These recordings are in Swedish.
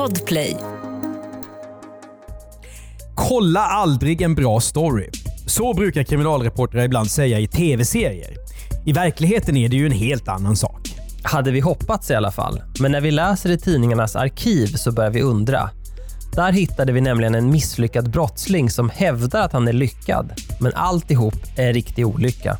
Podplay. Kolla aldrig en bra story. Så brukar kriminalreportrar ibland säga i tv-serier. I verkligheten är det ju en helt annan sak. Hade vi hoppats i alla fall. Men när vi läser i tidningarnas arkiv så börjar vi undra. Där hittade vi nämligen en misslyckad brottsling som hävdar att han är lyckad. Men alltihop är en riktig olycka.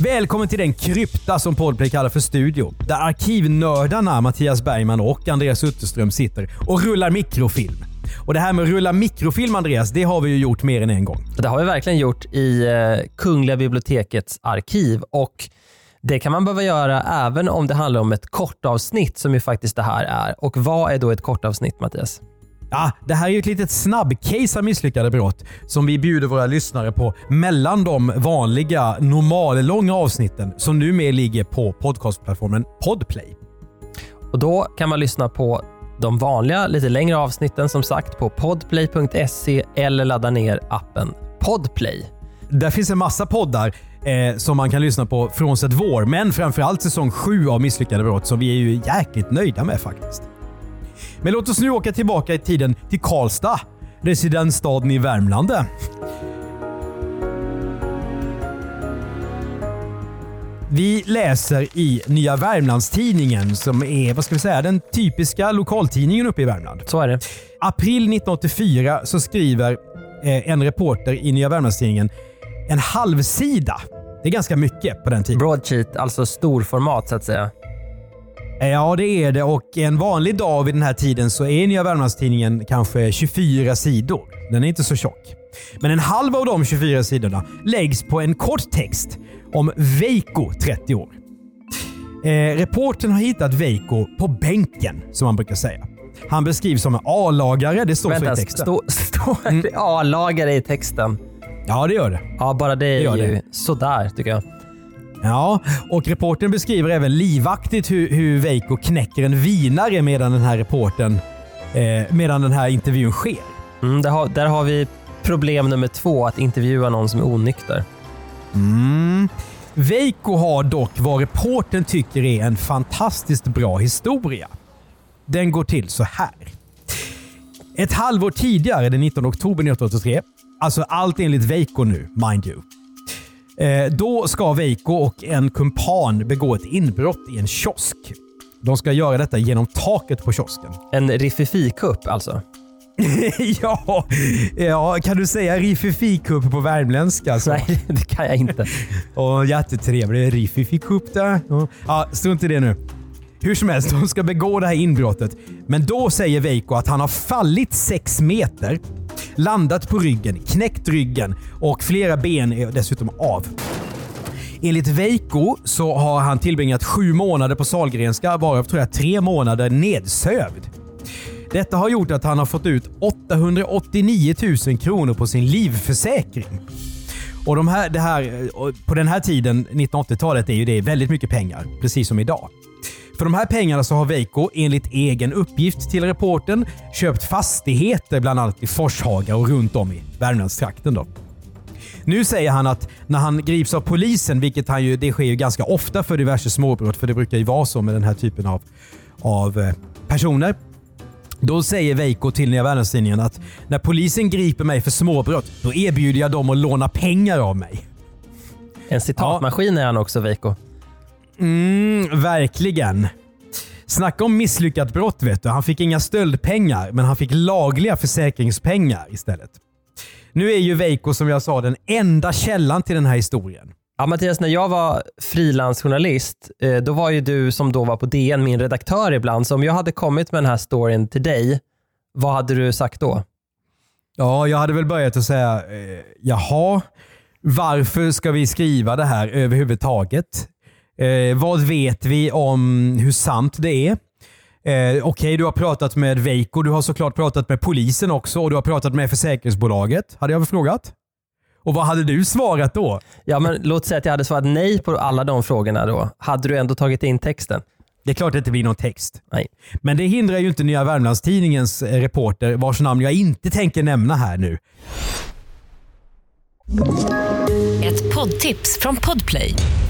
Välkommen till den krypta som Podplay kallar för studio. Där arkivnördarna Mattias Bergman och Andreas Utterström sitter och rullar mikrofilm. Och det här med att rulla mikrofilm Andreas, det har vi ju gjort mer än en gång. Det har vi verkligen gjort i eh, Kungliga bibliotekets arkiv och det kan man behöva göra även om det handlar om ett kortavsnitt som ju faktiskt det här är. Och vad är då ett kortavsnitt Mattias? Ja, det här är ju ett litet snabbcase av misslyckade brott som vi bjuder våra lyssnare på mellan de vanliga normallånga avsnitten som numera ligger på podcastplattformen Podplay. Och Då kan man lyssna på de vanliga lite längre avsnitten som sagt på podplay.se eller ladda ner appen Podplay. Där finns en massa poddar eh, som man kan lyssna på frånsett vår, men framförallt säsong 7 av Misslyckade brott som vi är ju jäkligt nöjda med faktiskt. Men låt oss nu åka tillbaka i tiden till Karlstad, residensstaden i Värmland. Vi läser i Nya Värmlandstidningen som är vad ska vi säga, den typiska lokaltidningen uppe i Värmland. Så är det. April 1984 så skriver eh, en reporter i Nya Värmlandstidningen en halvsida. Det är ganska mycket på den tiden. Broadsheet, alltså storformat så att säga. Ja, det är det och en vanlig dag vid den här tiden så är Nya Värmlandstidningen kanske 24 sidor. Den är inte så tjock. Men en halv av de 24 sidorna läggs på en kort text om Veiko 30 år. Eh, reporten har hittat Veiko på bänken, som man brukar säga. Han beskrivs som en A-lagare, det står Vänta, så i texten. stå- står det A-lagare i texten? Ja, det gör det. Ja, bara det är Det gör ju det. sådär tycker jag. Ja, och reporten beskriver även livaktigt hur, hur Veiko knäcker en vinare medan den här reporten, eh, medan den här intervjun sker. Mm, där, har, där har vi problem nummer två, att intervjua någon som är onykter. Mm. Veiko har dock vad reporten tycker är en fantastiskt bra historia. Den går till så här. Ett halvår tidigare, den 19 oktober 1983, alltså allt enligt Veiko nu, mind you. Eh, då ska Veiko och en kumpan begå ett inbrott i en kiosk. De ska göra detta genom taket på kiosken. En riffifi-kupp alltså. ja, ja, kan du säga riffifikupp på värmländska? Så? Nej, det kan jag inte. Och jättetrevlig riffifikupp där. Ja, strunt i det nu. Hur som helst, de ska begå det här inbrottet. Men då säger Veiko att han har fallit sex meter, landat på ryggen, knäckt ryggen och flera ben är dessutom av. Enligt Veiko så har han tillbringat sju månader på Sahlgrenska, varav tror jag tre månader nedsövd. Detta har gjort att han har fått ut 889 000 kronor på sin livförsäkring. Och de här, det här, på den här tiden, 1980-talet, är ju det väldigt mycket pengar. Precis som idag. För de här pengarna så har Veiko enligt egen uppgift till reporten köpt fastigheter bland annat i Forshaga och runt om i Värmlandstrakten. Då. Nu säger han att när han grips av polisen, vilket han ju, det sker ju ganska ofta för diverse småbrott, för det brukar ju vara så med den här typen av, av eh, personer. Då säger Veiko till Nya Värmlandstidningen att när polisen griper mig för småbrott, då erbjuder jag dem att låna pengar av mig. En citatmaskin är han också, Veiko. Mm, verkligen. Snacka om misslyckat brott vet du. Han fick inga stöldpengar, men han fick lagliga försäkringspengar istället. Nu är ju Veiko som jag sa den enda källan till den här historien. Ja, Mattias, när jag var frilansjournalist, eh, då var ju du som då var på DN min redaktör ibland. Så om jag hade kommit med den här storyn till dig, vad hade du sagt då? Ja, jag hade väl börjat att säga, eh, jaha, varför ska vi skriva det här överhuvudtaget? Eh, vad vet vi om hur sant det är? Eh, Okej, du har pratat med Veiko, du har såklart pratat med polisen också och du har pratat med försäkringsbolaget, hade jag väl frågat. Och vad hade du svarat då? Ja, men låt säga att jag hade svarat nej på alla de frågorna då. Hade du ändå tagit in texten? Det är klart att det inte blir någon text. Nej. Men det hindrar ju inte Nya Värmlandstidningens eh, reporter, vars namn jag inte tänker nämna här nu. Ett poddtips från Podplay.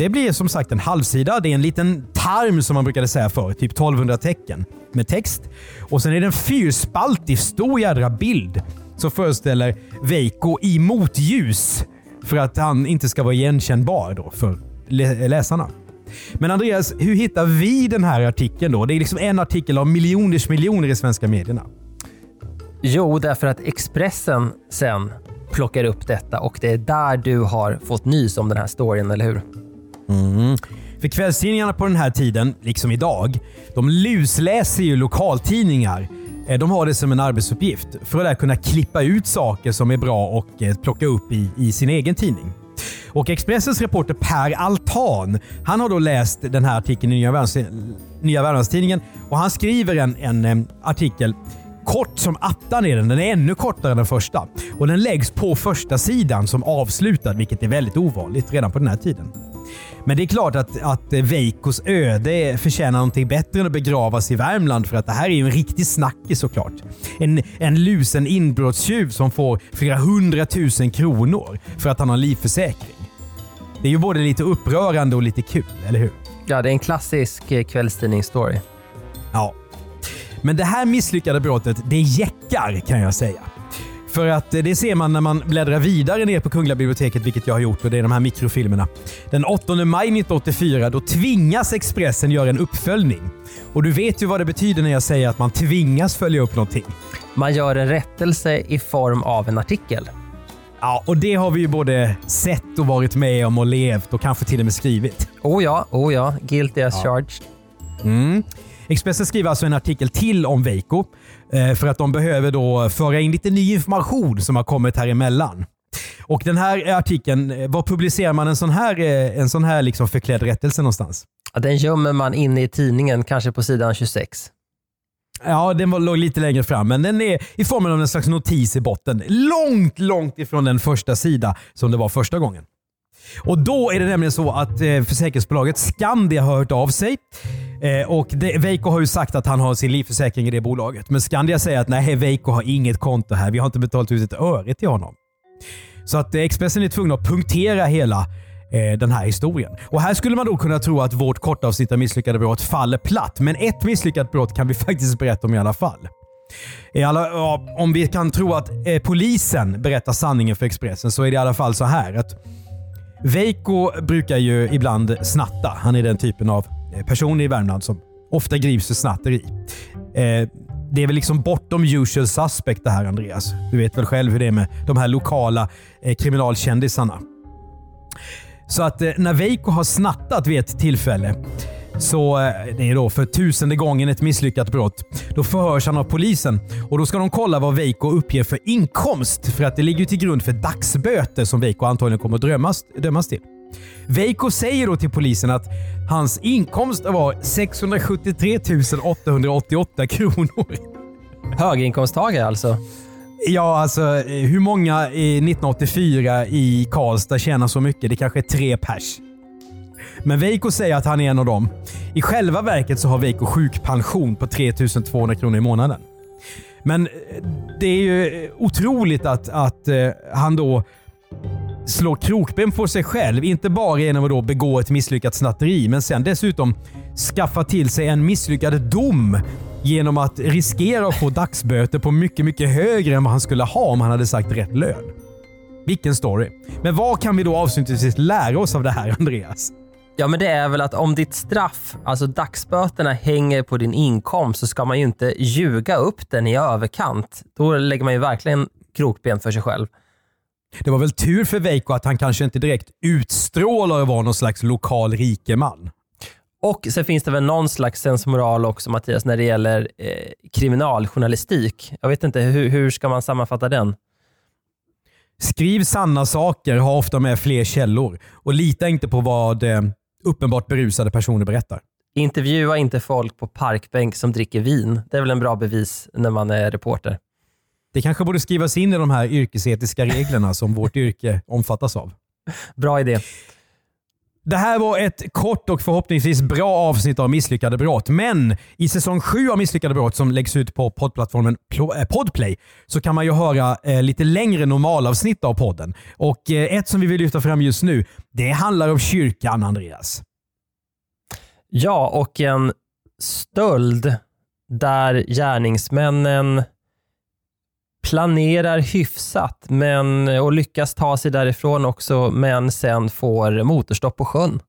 Det blir som sagt en halvsida. Det är en liten tarm som man brukade säga förr, typ 1200 tecken med text. Och sen är det en fyrspaltig stor jädra bild som föreställer Veiko i motljus för att han inte ska vara igenkännbar då för läsarna. Men Andreas, hur hittar vi den här artikeln då? Det är liksom en artikel av miljoners miljoner i svenska medierna. Jo, därför att Expressen sen plockar upp detta och det är där du har fått nys om den här storyn, eller hur? Mm. För kvällstidningarna på den här tiden, liksom idag, de lusläser ju lokaltidningar. Eh, de har det som en arbetsuppgift för att kunna klippa ut saker som är bra och eh, plocka upp i, i sin egen tidning. Och Expressens reporter Per Altan, han har då läst den här artikeln i Nya, Värmlandstidningen och han skriver en, en, en artikel Kort som attan är den. Den är ännu kortare än den första. Och Den läggs på första sidan som avslutad, vilket är väldigt ovanligt redan på den här tiden. Men det är klart att, att Veikos öde förtjänar någonting bättre än att begravas i Värmland för att det här är ju en riktig snackis såklart. En, en lusen inbrottstjuv som får flera hundratusen kronor för att han har livförsäkring. Det är ju både lite upprörande och lite kul, eller hur? Ja, det är en klassisk eh, kvällstidningsstory. Ja. Men det här misslyckade brottet, det jäckar kan jag säga. För att eh, det ser man när man bläddrar vidare ner på Kungliga biblioteket, vilket jag har gjort och det är de här mikrofilmerna. Den 8 maj 1984 då tvingas Expressen göra en uppföljning. Och du vet ju vad det betyder när jag säger att man tvingas följa upp någonting. Man gör en rättelse i form av en artikel. Ja, och det har vi ju både sett och varit med om och levt och kanske till och med skrivit. Oh ja, oh ja. Guilty as ja. charged. Mm. Expressen skriver alltså en artikel till om Veiko för att de behöver då föra in lite ny information som har kommit här emellan. Och den här artikeln, eh, var publicerar man en sån här, eh, en sån här liksom förklädd rättelse någonstans? Ja, den gömmer man inne i tidningen, kanske på sidan 26. Ja, den var, låg lite längre fram, men den är i formen av en slags notis i botten. Långt, långt ifrån den första sida som det var första gången. Och Då är det nämligen så att eh, försäkringsbolaget Skandia har hört av sig. Eh, och det, Veiko har ju sagt att han har sin livförsäkring i det bolaget. Men Skandia säger att nej, Veiko har inget konto här. Vi har inte betalat ut ett öre till honom. Så att eh, Expressen är tvungna att punktera hela eh, den här historien. Och Här skulle man då kunna tro att vårt kortavsnitt av misslyckade brott faller platt. Men ett misslyckat brott kan vi faktiskt berätta om i alla fall. I alla, ja, om vi kan tro att eh, polisen berättar sanningen för Expressen så är det i alla fall så här att Veiko brukar ju ibland snatta. Han är den typen av Eh, personer person i Värmland som ofta grips för snatteri. Eh, det är väl liksom bortom usual suspect det här Andreas. Du vet väl själv hur det är med de här lokala eh, kriminalkändisarna. Så att eh, när Veiko har snattat vid ett tillfälle så eh, det är då för tusende gången ett misslyckat brott. Då förhörs han av polisen och då ska de kolla vad Veiko uppger för inkomst för att det ligger till grund för dagsböter som Veiko antagligen kommer att drömmas, dömas till. Veiko säger då till polisen att hans inkomst var 673 888 kronor. Höginkomsttagare alltså? Ja, alltså hur många 1984 i Karlstad tjänar så mycket? Det kanske är tre pers. Men Veiko säger att han är en av dem. I själva verket så har Veiko sjukpension på 3200 kronor i månaden. Men eh, det är ju otroligt att, att han då slå krokben för sig själv. Inte bara genom att då begå ett misslyckat snatteri, men sen dessutom skaffa till sig en misslyckad dom genom att riskera att få dagsböter på mycket, mycket högre än vad han skulle ha om han hade sagt rätt lön. Vilken story. Men vad kan vi då avslutningsvis lära oss av det här, Andreas? Ja, men det är väl att om ditt straff, alltså dagsböterna, hänger på din inkomst så ska man ju inte ljuga upp den i överkant. Då lägger man ju verkligen krokben för sig själv. Det var väl tur för Veiko att han kanske inte direkt utstrålar att vara någon slags lokal rikeman. Och sen finns det väl någon slags sensmoral också Mattias när det gäller eh, kriminaljournalistik. Jag vet inte, hur, hur ska man sammanfatta den? Skriv sanna saker, ha ofta med fler källor och lita inte på vad eh, uppenbart berusade personer berättar. Intervjua inte folk på parkbänk som dricker vin. Det är väl en bra bevis när man är reporter. Det kanske borde skrivas in i de här yrkesetiska reglerna som vårt yrke omfattas av. Bra idé. Det här var ett kort och förhoppningsvis bra avsnitt av Misslyckade brott. Men i säsong 7 av Misslyckade brott som läggs ut på poddplattformen Pl- eh, Podplay så kan man ju höra eh, lite längre normalavsnitt av podden. Och eh, Ett som vi vill lyfta fram just nu, det handlar om kyrkan, Andreas. Ja, och en stöld där gärningsmännen planerar hyfsat men, och lyckas ta sig därifrån också, men sen får motorstopp på sjön.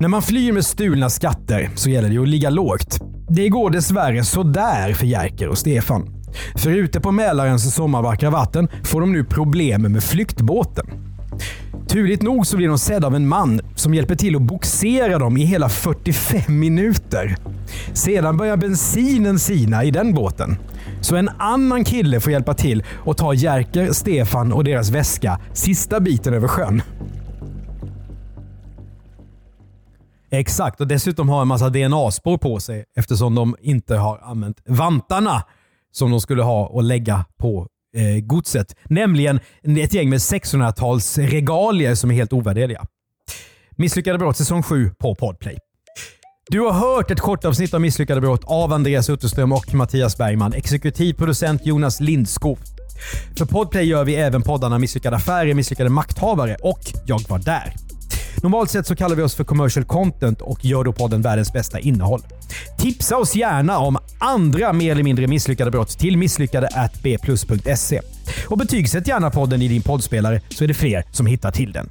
När man flyr med stulna skatter så gäller det att ligga lågt. Det går dessvärre sådär för Jerker och Stefan. För ute på Mälarens sommarvackra vatten får de nu problem med flyktbåten. Turligt nog så blir de sedda av en man som hjälper till att boxera dem i hela 45 minuter. Sedan börjar bensinen sina i den båten. Så en annan kille får hjälpa till och ta Jerker, Stefan och deras väska sista biten över sjön. Exakt, och dessutom har en massa DNA-spår på sig eftersom de inte har använt vantarna som de skulle ha och lägga på eh, godset. Nämligen ett gäng med 1600-tals regalier som är helt ovärderliga. Misslyckade brott säsong 7 på Podplay. Du har hört ett kort avsnitt av Misslyckade brott av Andreas Utterström och Mattias Bergman. Exekutiv producent Jonas Lindskog. För Podplay gör vi även poddarna Misslyckade affärer, Misslyckade makthavare och Jag var där. Normalt sett så kallar vi oss för commercial content och gör då podden världens bästa innehåll. Tipsa oss gärna om andra mer eller mindre misslyckade brott till misslyckade.bplus.se. Och betygsätt gärna podden i din poddspelare så är det fler som hittar till den.